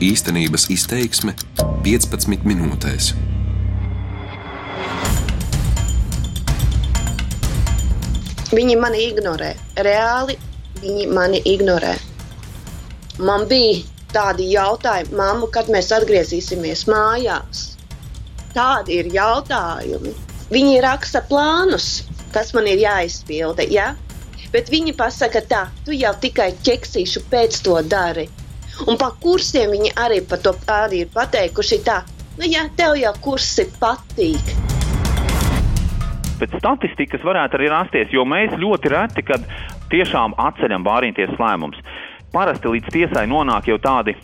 Īstenības izteiksme 15 minūtēs. Viņi mani ignorē. Reāli viņi mani ignorē. Man bija tādi jautājumi, mamma, kad mēs atgriezīsimies mājās. Tādi ir jautājumi. Viņi raksta plānus, kas man ir jāizpilda. Ja? Bet viņi pasaka, tā, tu jau tikai ķeksīšu pēc to dari. Un pa kursiem viņi arī par to arī ir pateikuši tā, nu jā, tev jau kursi patīk. Pēc statistikas varētu arī rasties, jo mēs ļoti reti, kad tiešām atceļam bāriņties lēmumus. Parasti līdz tiesai nonāk jau tādi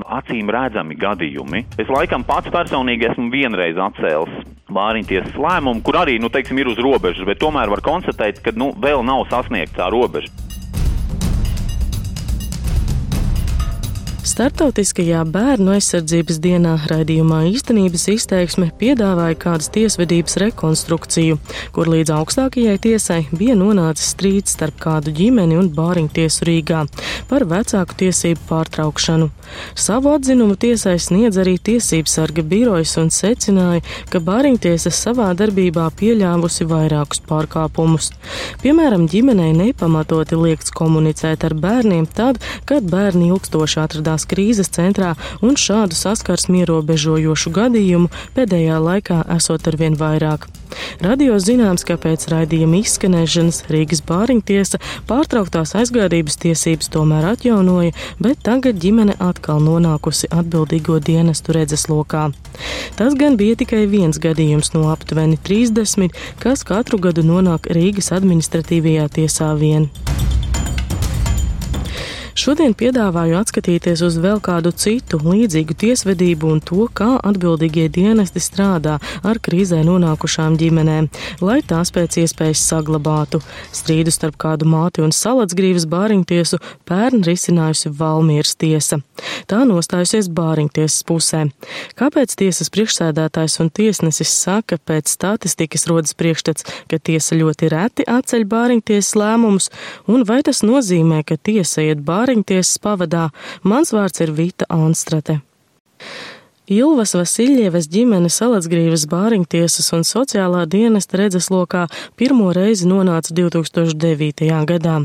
acīm redzami gadījumi. Es laikam pats personīgi esmu vienreiz atcēlis Māriņtiesas lēmumu, kur arī, nu, teiksim, ir uz robežas, bet tomēr var konstatēt, ka, nu, vēl nav sasniegta tā robeža. Startautiskajā bērnu aizsardzības dienā raidījumā īstenības izteiksme piedāvāja kādas tiesvedības rekonstrukciju, kur līdz augstākajai tiesai bija nonācis strīds starp kādu ģimeni un bāriņtiesu Rīgā par vecāku tiesību pārtraukšanu. Savu atzinumu tiesai sniedz arī tiesības sarga birojas un secināja, ka bāriņtiesa savā darbībā pieļāvusi vairākus pārkāpumus. Piemēram, ģimenei nepamatoti liekts komunicēt ar bērniem tad, kad bērni ilgstoši atradās krīzes centrā un šādu saskarsmi ierobežojošu gadījumu pēdējā laikā esot arvien vairāk. Radio zināms, ka pēc raidījuma izskanēšanas Rīgas bāriņtiesa pārtrauktās aizgādības tiesības tomēr atjaunoja, bet tagad ģimene atkal nonākusi atbildīgo dienestu redzeslokā. Tas gan bija tikai viens gadījums no aptuveni 30, kas katru gadu nonāk Rīgas administratīvajā tiesā vien. Šodien piedāvāju atskatīties uz vēl kādu citu līdzīgu tiesvedību un to, kā atbildīgie dienesti strādā ar krīzē nonākušām ģimenēm, lai tās pēc iespējas saglabātu. Strīdu starp kādu māti un salatsgrīvas bāriņtiesu pērn risinājusi Valmieras tiesa. Tā nostājusies bāriņtiesas pusē. Kāpēc tiesas priekšsēdētājs un tiesnesis saka, pēc statistikas rodas priekšstats, ka tiesa ļoti reti atceļ bāriņtiesas lēmumus, un vai tas nozīmē, ka tiesa iet bāriņtiesas Bāriņtiesas pavadā. Mans vārds ir Vita Anstrate. Ilvas Vasiljevas ģimene Salatsgrīvas bāriņtiesas un sociālā dienesta redzeslokā pirmo reizi nonāca 2009. gadā.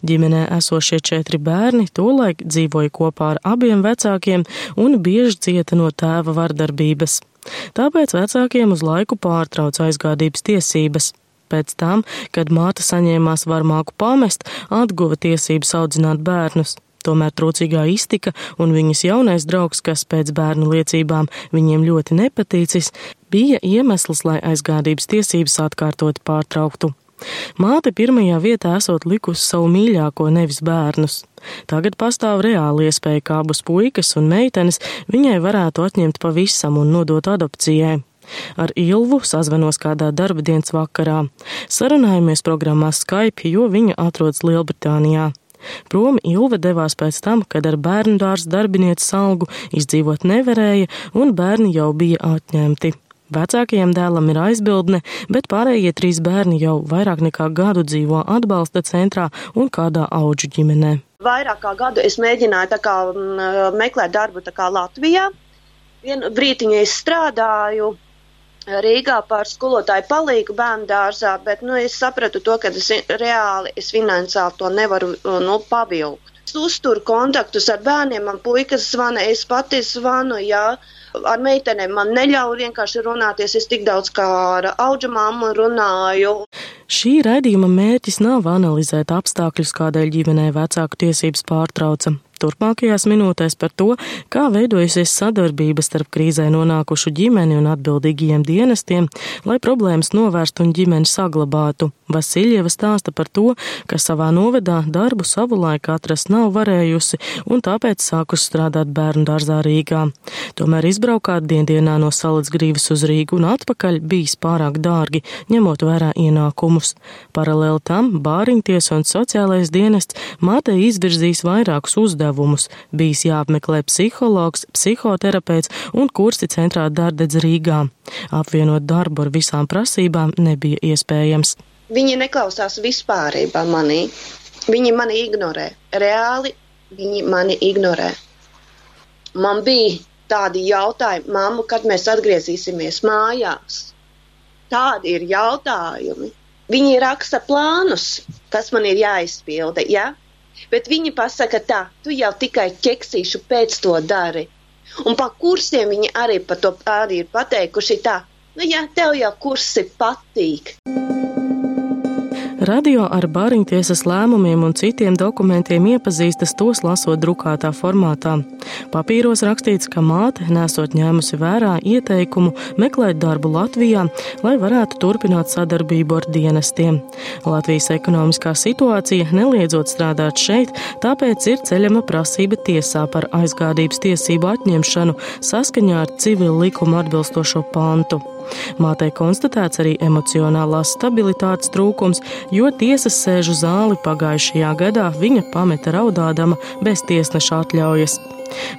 Ģimenē esošie četri bērni tolaik dzīvoja kopā ar abiem vecākiem un bieži cieta no tēva vardarbības. Tāpēc vecākiem uz laiku pārtrauca aizgādības tiesības. Pēc tam, kad māte saņēmās varmāku pamest, atguva tiesības audzināt bērnus. Tomēr trūcīgā iztika un viņas jaunais draugs, kas pēc bērnu liecībām viņiem ļoti nepatīcis, bija iemesls, lai aizgādības tiesības atkārtot pārtrauktu. Māte pirmajā vietā esot likusi savu mīļāko, nevis bērnus. Tagad pastāv reāli iespēja, kā abas puikas un meitenes viņai varētu atņemt pavisam un nodot adopcijai. Ar Ilvu sazvanos kādā darba dienas vakarā. Sarunājamies programmā Skype, jo viņa atrodas Lielbritānijā. Prom Ilve devās pēc tam, kad ar bērnu dārza darbinieces algu izdzīvot nevarēja, un bērni jau bija atņemti. Vecākajam dēlam ir aizbildne, bet pārējie trīs bērni jau vairāk nekā gadu dzīvo atbalsta centrā un kādā auģu ģimenē. Vairāk kā gadu es mēģināju kā, m, meklēt darbu Latvijā. Vienu brīdiņu es strādāju Rīgā par skolotāju palīgu bērnu dārzā, bet nu, es sapratu to, ka es reāli es finansiāli to nevaru nu, pavilkt. Es uzturu kontaktus ar bērniem, man puikas zvana, es pati zvanu, jā. Ar meitenēm man neļauj vienkārši runāties, es tik daudz kā ar auģa mammu runāju. Šī raidījuma mērķis nav analizēt apstākļus, kādēļ ģimenē vecāku tiesības pārtrauca turpmākajās minūtēs par to, kā veidojusies sadarbība starp krīzē nonākušu ģimeni un atbildīgiem dienestiem, lai problēmas novērstu un ģimeni saglabātu. Vasiljeva stāsta par to, ka savā novedā darbu savulaik atrast nav varējusi un tāpēc sākus strādāt bērnu dārzā Rīgā. Tomēr izbraukāt diendienā no Salacgrīvas uz Rīgu un atpakaļ bijis pārāk dārgi, ņemot vērā ienākumus. Paralēli tam bāriņties un sociālais dienests mātei izvirzīs vairākus uzdevumus uzdevumus. Bijis jāapmeklē psihologs, psihoterapeits un kursi centrā Dārdedz Rīgā. Apvienot darbu ar visām prasībām nebija iespējams. Viņi neklausās vispārībā manī. Viņi mani ignorē. Reāli viņi mani ignorē. man bija tādi jautājumi, mamma, kad mēs atgriezīsimies mājās. Tādi ir jautājumi. Viņi raksta plānus, kas man ir jāizpilda, ja? Bet viņi pasaka tā, tu jau tikai ķeksīšu pēc to dari. Un pa kursiem viņi arī par to arī ir pateikuši tā, nu jā, tev jau kursi patīk. Radio ar bāriņtiesas lēmumiem un citiem dokumentiem iepazīstas tos lasot drukātā formātā. Papīros rakstīts, ka māte nesot ņēmusi vērā ieteikumu meklēt darbu Latvijā, lai varētu turpināt sadarbību ar dienestiem. Latvijas ekonomiskā situācija neliedzot strādāt šeit, tāpēc ir ceļama prasība tiesā par aizgādības tiesību atņemšanu saskaņā ar civilu likumu atbilstošo pantu. Mātei konstatēts arī emocionālās stabilitātes trūkums, jo tiesas sēžu zāli pagājušajā gadā viņa pameta raudādama bez tiesneša atļaujas.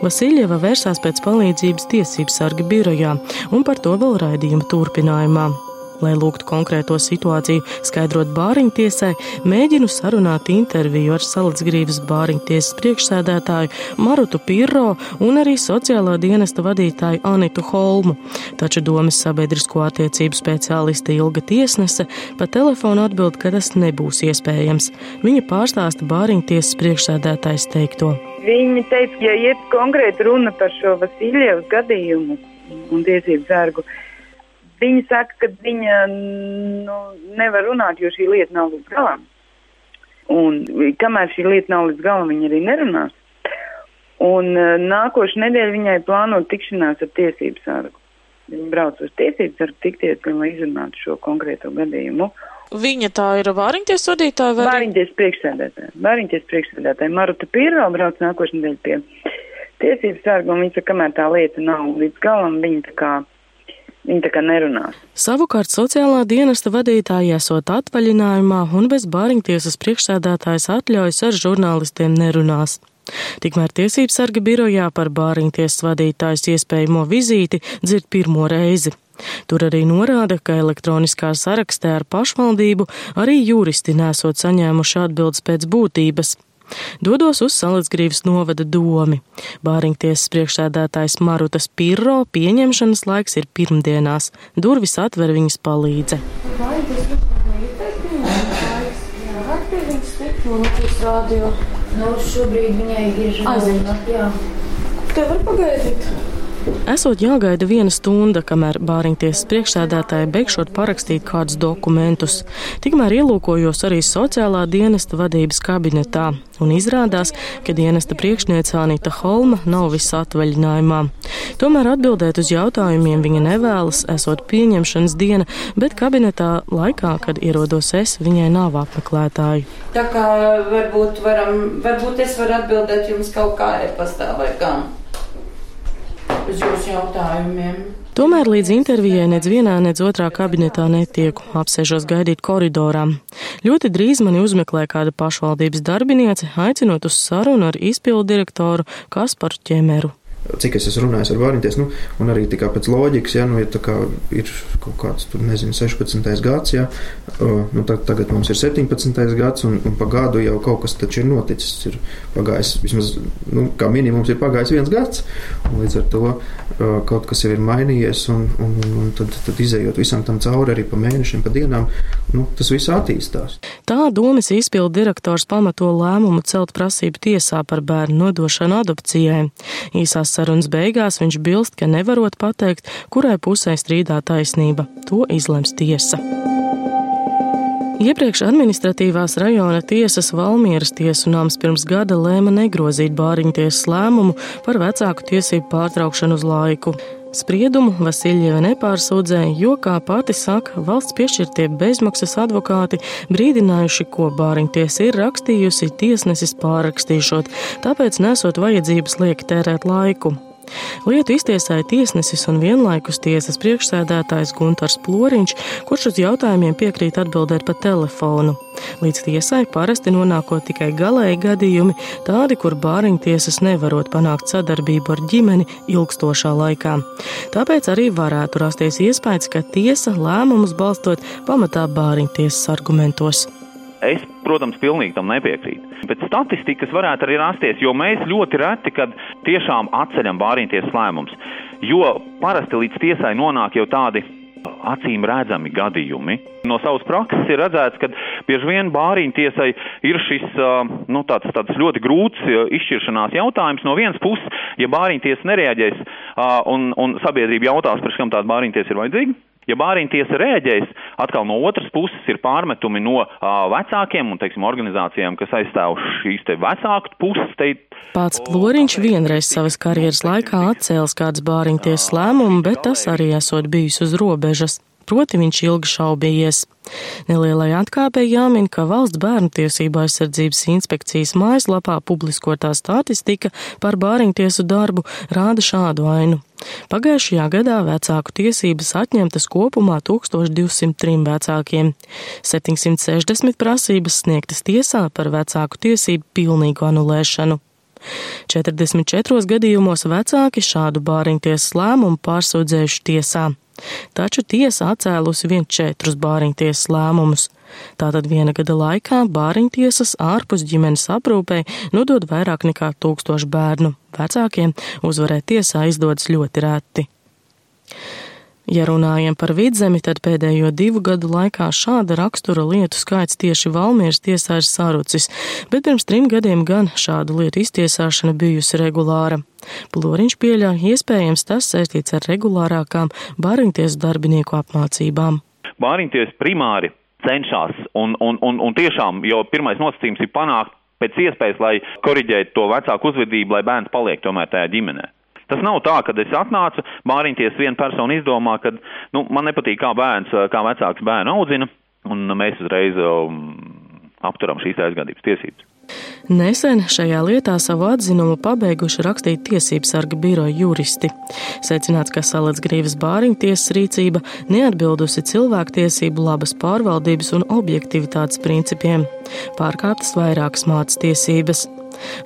Vasiljeva vērsās pēc palīdzības tiesību sarga birojā, un par to vēl raidījuma turpinājumā. Lai lūgtu konkrēto situāciju skaidrot bāriņtiesai, mēģinu sarunāt interviju ar Salacgrīvas bāriņtiesas priekšsēdētāju Marutu Pirro un arī sociālā dienesta vadītāju Anitu Holmu, taču domas sabiedrisko attiecību speciāliste Ilga Tiesnese pa telefonu atbild, ka tas nebūs iespējams. Viņa pārstāsta bāriņtiesas priekšsēdētājs teikto. Viņa teica, ja iet konkrēti runa par šo Vasiljevas gadījumu un tiesību sargu, Viņa saka, ka viņa nu, nevar runāt, jo šī lieta nav līdz galam. Un kamēr šī lieta nav līdz galam, viņa arī nerunās. Un uh, nākošu nedēļu viņai plānot tikšanās ar tiesību sargu. Viņa brauc uz tiesību sargu tikties, lai izrunātu šo konkrēto gadījumu. Viņa tā ir vāriņties vadītāja vai? Vāriņties priekšsēdētāja. Vāriņties priekšsēdētāja. Maruta Pirro brauc nākošu nedēļu pie tiesības sargu, un viņa saka, kamēr tā lieta nav līdz galam, viņa tā kā Viņa tā kā nerunās. Savukārt sociālā dienesta vadītāja esot atvaļinājumā un bez bāriņtiesas priekšsēdētājas atļaujas ar žurnālistiem nerunās. Tikmēr tiesības sarga birojā par bāriņtiesas vadītājas iespējamo vizīti dzird pirmo reizi. Tur arī norāda, ka elektroniskā sarakstē ar pašvaldību arī juristi nesot saņēmuši atbildes pēc būtības. Dodos uz Salacgrīvas novada domi. Bāriņtiesas priekšsēdētājs Marutas Pirro pieņemšanas laiks ir pirmdienās. Durvis atver viņas palīdze. Nu, šobrīd viņai ir aizņemta. Tev var pagaidīt? Esot jāgaida viena stunda, kamēr bāriņtiesas priekšsēdētāja beigšot parakstīt kādus dokumentus. Tikmēr ielūkojos arī sociālā dienesta vadības kabinetā, un izrādās, ka dienesta priekšniece Anita Holma nav visā atvaļinājumā. Tomēr atbildēt uz jautājumiem viņa nevēlas, esot pieņemšanas diena, bet kabinetā laikā, kad ierodos es, viņai nav apmeklētāju. Tā kā varbūt, varam, varbūt es varu atbildēt jums kaut kā e-pastā vai kā uz jūsu jautājumiem. Tomēr līdz intervijai nec vienā, nec otrā kabinetā netieku, apsēžos gaidīt koridorā. Ļoti drīz mani uzmeklē kāda pašvaldības darbiniece, aicinot uz sarunu ar izpildu direktoru Kasparu Ķemeru cik es esmu runājis ar vārņiem, nu, un arī pēc loģikas, ja nu, ja ir kaut kāds, tur, nezinu, 16. gads, ja, nu, tad, tagad mums ir 17. gads, un, un pa gadu jau kaut kas taču ir noticis. Ir pagājis, vismaz, nu, kā minimums, ir pagājis viens gads, un līdz ar to kaut kas jau ir mainījies, un, un, un tad, tad izējot visam tam cauri arī pa mēnešiem, pa dienām, nu, tas viss attīstās. Tā domas izpildu direktors pamato lēmumu celt prasību tiesā par bērnu nodošanu adopcijai. Īsās sarunas beigās viņš bilst, ka nevarot pateikt, kurai pusē strīdā taisnība. To izlems tiesa. Iepriekš administratīvās rajona tiesas Valmieras tiesu nams pirms gada lēma negrozīt bāriņtiesas lēmumu par vecāku tiesību pārtraukšanu uz laiku. Spriedumu Vasiljeva nepārsūdzēja, jo, kā pati saka, valsts piešķirtie bezmaksas advokāti brīdinājuši, ko bāriņtiesa ir rakstījusi tiesnesis pārrakstīšot, tāpēc nesot vajadzības lieki tērēt laiku. Lietu iztiesāja tiesnesis un vienlaikus tiesas priekšsēdētājs Guntars Ploriņš, kurš uz jautājumiem piekrīt atbildēt pa telefonu. Līdz tiesai parasti nonākot tikai galēji gadījumi, tādi, kur bāriņtiesas nevarot panākt sadarbību ar ģimeni ilgstošā laikā. Tāpēc arī varētu rasties iespējas, ka tiesa lēmumus balstot pamatā bāriņtiesas argumentos. Es protams, pilnīgi tam nepiekrītu. Pēc statistikas varētu arī rasties, jo mēs ļoti reti, kad tiešām atceļam bāriņties lēmums, jo parasti līdz tiesai nonāk jau tādi acīm redzami gadījumi. No savas prakses ir redzēts, ka bieži vien bāriņu tiesai ir šis nu, tāds, tāds ļoti grūts izšķiršanās jautājums. No vienas puses, ja bāriņu tiesa nereaģēs un, un sabiedrība jautās, par kam tāda bāriņu tiesa ir vajadzīga, Ja bāriņu tiesa rēģēs, atkal no otras puses ir pārmetumi no uh, vecākiem un, teiksim, organizācijām, kas aizstāv šīs te vecāku puses. Te... Pats Floriņš vienreiz savas karjeras laikā atcēlis kādas bāriņu tiesas lēmumu, bet tas arī esot bijis uz robežas proti viņš ilgi šaubījies. Nelielai atkāpē jāmin, ka valsts bērnu tiesība aizsardzības inspekcijas mājaslapā publiskotā statistika par bāriņtiesu darbu rāda šādu ainu. Pagājušajā gadā vecāku tiesības atņemtas kopumā 1203 vecākiem. 760 prasības sniegtas tiesā par vecāku tiesību pilnīgu anulēšanu. 44 gadījumos vecāki šādu bāriņtiesas lēmumu pārsūdzējuši tiesā taču tiesa atcēlusi vien četrus bāriņtiesas lēmumus. Tātad viena gada laikā bāriņtiesas ārpus ģimenes aprūpē nodod vairāk nekā tūkstošu bērnu. Vecākiem uzvarēt tiesā izdodas ļoti reti. Ja runājam par vidzemi, tad pēdējo divu gadu laikā šāda rakstura lietu skaits tieši Valmieras tiesā ir sarucis, bet pirms trim gadiem gan šādu lietu iztiesāšana bijusi regulāra. Ploriņš pieļauj, iespējams tas saistīts ar regulārākām bāriņties darbinieku apmācībām. Bāriņties primāri cenšas un, un, un, un tiešām jau pirmais nosacījums ir panākt pēc iespējas, lai koriģētu to vecāku uzvedību, lai bērns paliek tomēr tajā ģimenē. Tas nav tā, ka es atnācu, māriņties viena persona izdomā, ka nu, man nepatīk, kā bērns, kā vecāks bērnu audzina, un mēs uzreiz um, apturam šīs aizgādības tiesības. Nesen šajā lietā savu atzinumu pabeiguši rakstīt tiesību sarga biroja juristi. Secināts, ka Salacgrīvas bāriņtiesas rīcība neatbildusi cilvēktiesību labas pārvaldības un objektivitātes principiem, pārkāptas vairākas mācas tiesības.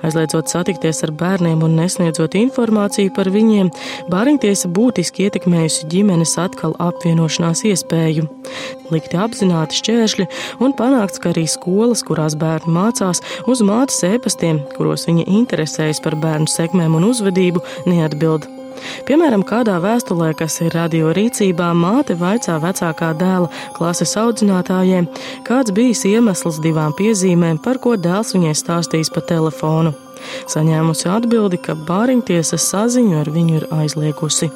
Aizliedzot satikties ar bērniem un nesniedzot informāciju par viņiem, Bāriņtiesa būtiski ietekmējusi ģimenes atkal apvienošanās iespēju. Likti apzināti šķēršļi un panākts, ka arī skolas, kurās bērni mācās, uz mātes ēpastiem, kuros viņa interesējas par bērnu sekmēm un uzvedību, neatbild. Piemēram, kādā vēstulē, kas ir radio rīcībā, māte vaicā vecākā dēla klases audzinātājiem, kāds bijis iemesls divām piezīmēm, par ko dēls viņai stāstījis pa telefonu. Saņēmusi atbildi, ka bāriņtiesa saziņu ar viņu ir aizliegusi.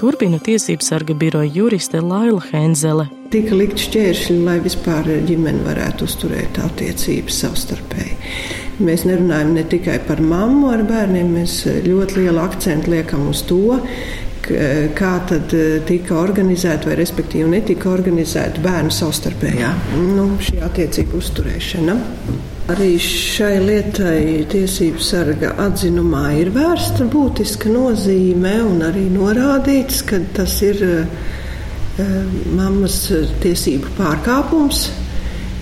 Turpina tiesības sarga biroja juriste Laila Henzele. Tika likt šķēršļi, lai vispār ģimene varētu uzturēt attiecības savstarpēji. Mēs nerunājam ne tikai par mammu ar bērniem, mēs ļoti lielu akcentu liekam uz to, kā tad eh, tika organizēta vai respektīvi netika organizēta bērnu savstarpējā nu, šī attiecība uzturēšana. Arī šai lietai tiesību sarga atzinumā ir vērsta būtiska nozīme un arī norādīts, ka tas ir uh, mammas tiesību pārkāpums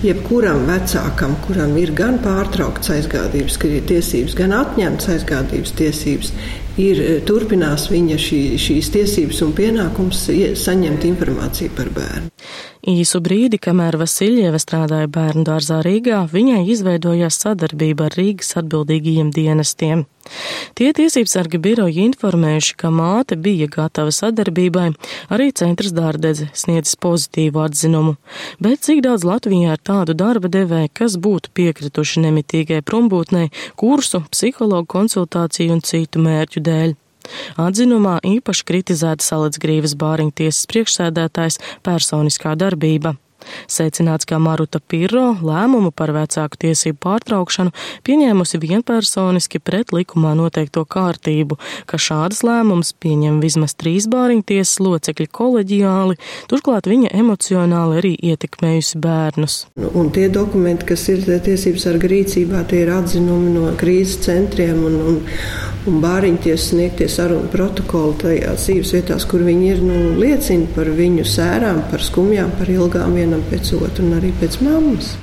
jebkuram vecākam, kuram ir gan pārtraukts aizgādības tiesības, gan atņemts aizgādības tiesības, ir eh, turpinās viņa šī, šīs tiesības un pienākums saņemt informāciju par bērnu. Īsu brīdi, kamēr Vasiljeva strādāja bērnu dārzā Rīgā, viņai izveidojās sadarbība ar Rīgas atbildīgajiem dienestiem. Tie tiesības sargi biroji informējuši, ka māte bija gatava sadarbībai, arī centrs dārdedze sniedzis pozitīvu atzinumu, bet cik daudz Latvijā ir tādu darba devēju, kas būtu piekrituši nemitīgai prombūtnei, kursu, psihologu konsultāciju un citu mērķu dēļ. Atzinumā īpaši kritizēta Salacgrīvas bāriņtiesas priekšsēdētājs personiskā darbība. Secināts, ka Maruta Pirro lēmumu par vecāku tiesību pārtraukšanu pieņēmusi vienpersoniski pret likumā noteikto kārtību, ka šādas lēmumus pieņem vismaz trīs bāriņtiesas locekļi koleģiāli, turklāt viņa emocionāli arī ietekmējusi bērnus. Nu, un tie dokumenti, kas ir tiesības sarga rīcībā, tie ir atzinumi no krīzes centriem un, un, un bāriņtiesas sniegtie sarunu protokoli tajās dzīves vietās, kur viņi ir, nu, liecina par viņu sērām, par skumjām, par ilgām vienam pēc otra un arī pēc mammas.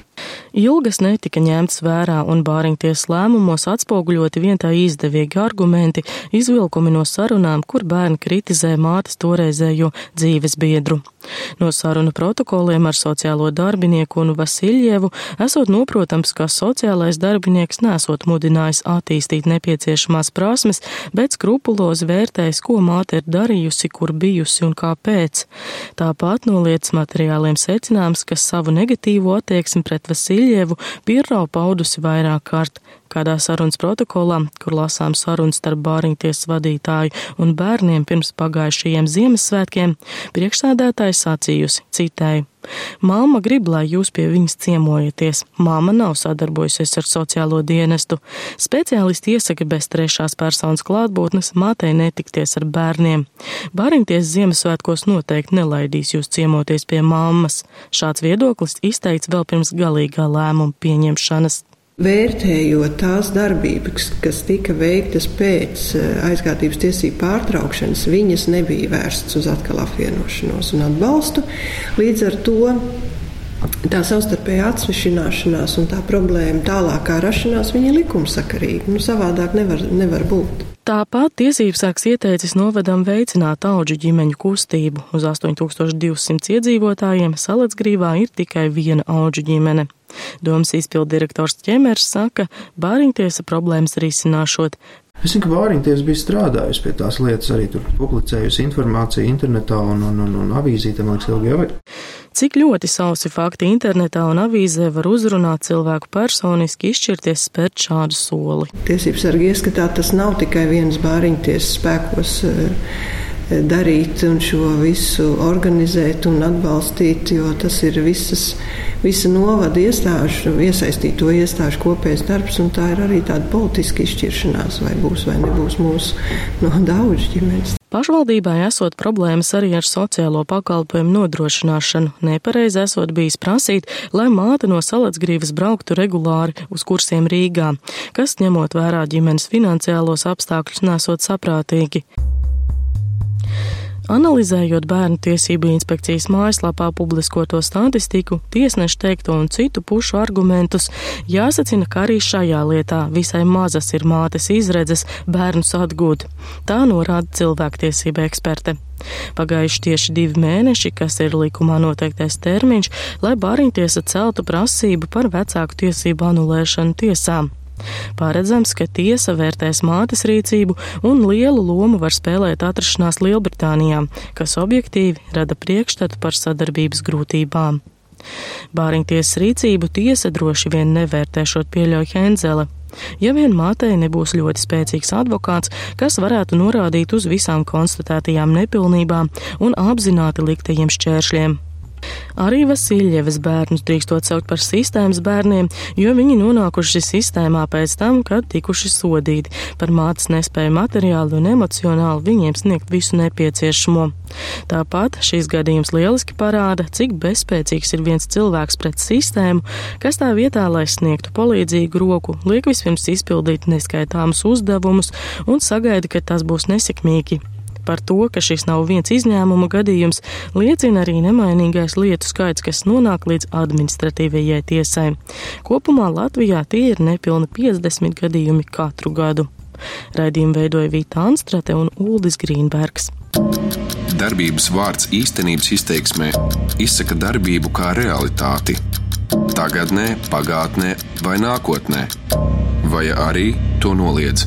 Ilgas netika ņemts vērā un bāriņties lēmumos atspoguļoti vien tā izdevīgi argumenti, izvilkumi no sarunām, kur bērni kritizē mātes toreizējo dzīves biedru. No sarunu protokoliem ar sociālo darbinieku un Vasiljevu esot noprotams, ka sociālais darbinieks nesot mudinājis attīstīt nepieciešamās prasmes, bet skrupulozi vērtējis, ko māte ir darījusi, kur bijusi un kāpēc. Tāpat no lietas materiāliem secināms, ka savu negatīvo attieksmi pret Vasiljevu Pirro paudusi vairāk kārt kādā sarunas protokolā, kur lasām sarunas starp bāriņtiesas vadītāju un bērniem pirms pagājušajiem Ziemassvētkiem, priekšsēdētājs sacījusi, citēju. Māma grib, lai jūs pie viņas ciemojaties. Māma nav sadarbojusies ar sociālo dienestu. Speciālisti iesaka bez trešās personas klātbūtnes mātei netikties ar bērniem. Bāriņties Ziemassvētkos noteikti nelaidīs jūs ciemoties pie mammas. Šāds viedoklis izteikts vēl pirms galīgā lēmuma pieņemšanas. Vērtējot tās darbības, kas tika veiktas pēc eh, aizgādības tiesību pārtraukšanas, viņas nebija vērstas uz atkal apvienošanos un atbalstu. Līdz ar to tā savstarpēja atsvešināšanās un tā problēma tālākā rašanās viņa ir likumsakarīga. Nu, savādāk nevar, nevar būt. Tāpat tiesības sāks ieteicis novadam veicināt auģu ģimeņu kustību. Uz 8200 iedzīvotājiem Salacgrīvā ir tikai viena auģu ģimene. Domas izpildirektors Ķemers saka, bāriņtiesa problēmas risināšot. Es zinu, ka Vāriņties bija strādājusi pie tās lietas, arī tur publicējusi informāciju internetā un, un, un, un avīzītē, man liekas, ilgi jau ir. Cik ļoti sausi fakti internetā un avīzē var uzrunāt cilvēku personiski izšķirties spērt šādu soli? Tiesības sargi ieskatā tas nav tikai viens bāriņtiesas spēkos. Uh, darīt un šo visu organizēt un atbalstīt, jo tas ir visas, visa novada iestāžu, iesaistīto iestāžu kopējs darbs, un tā ir arī tāda politiska izšķiršanās, vai būs vai nebūs mūsu no daudz ģimenes. Pašvaldībai esot problēmas arī ar sociālo pakalpojumu nodrošināšanu. Nepareizi esot bijis prasīt, lai māte no Salacgrīvas brauktu regulāri uz kursiem Rīgā, kas ņemot vērā ģimenes finansiālos apstākļus nesot saprātīgi. Analizējot bērnu tiesību inspekcijas mājaslapā publiskoto statistiku, tiesnešu teikto un citu pušu argumentus, jāsacina, ka arī šajā lietā visai mazas ir mātes izredzes bērnus atgūt. Tā norāda cilvēktiesība eksperte. Pagājuši tieši divi mēneši, kas ir likumā noteiktais termiņš, lai bāriņtiesa celtu prasību par vecāku tiesību anulēšanu tiesām. Paredzams, ka tiesa vērtēs mātes rīcību un lielu lomu var spēlēt atrašanās Lielbritānijā, kas objektīvi rada priekšstatu par sadarbības grūtībām. Bāriņtiesas rīcību tiesa droši vien nevērtēšot pieļauj Henzele. Ja vien mātei nebūs ļoti spēcīgs advokāts, kas varētu norādīt uz visām konstatētajām nepilnībām un apzināti liktajiem šķēršļiem. Arī Vasiljevas bērnus drīkstot saukt par sistēmas bērniem, jo viņi nonākuši sistēmā pēc tam, kad tikuši sodīti par mātes nespēju materiāli un emocionāli viņiem sniegt visu nepieciešamo. Tāpat šīs gadījums lieliski parāda, cik bezspēcīgs ir viens cilvēks pret sistēmu, kas tā vietā, lai sniegtu palīdzīgu roku, liek vispirms izpildīt neskaitāmus uzdevumus un sagaida, ka tas būs nesekmīgi. Par to, ka šis nav viens izņēmuma gadījums, liecina arī nemainīgais lietu skaits, kas nonāk līdz administratīvajai tiesai. Kopumā Latvijā tie ir nepilni 50 gadījumi katru gadu. Raidījumu veidoja Vita Anstrate un Uldis Grīnbergs. Darbības vārds īstenības izteiksmē izsaka darbību kā realitāti. Tagatnē, pagātnē vai nākotnē, vai arī to noliedz.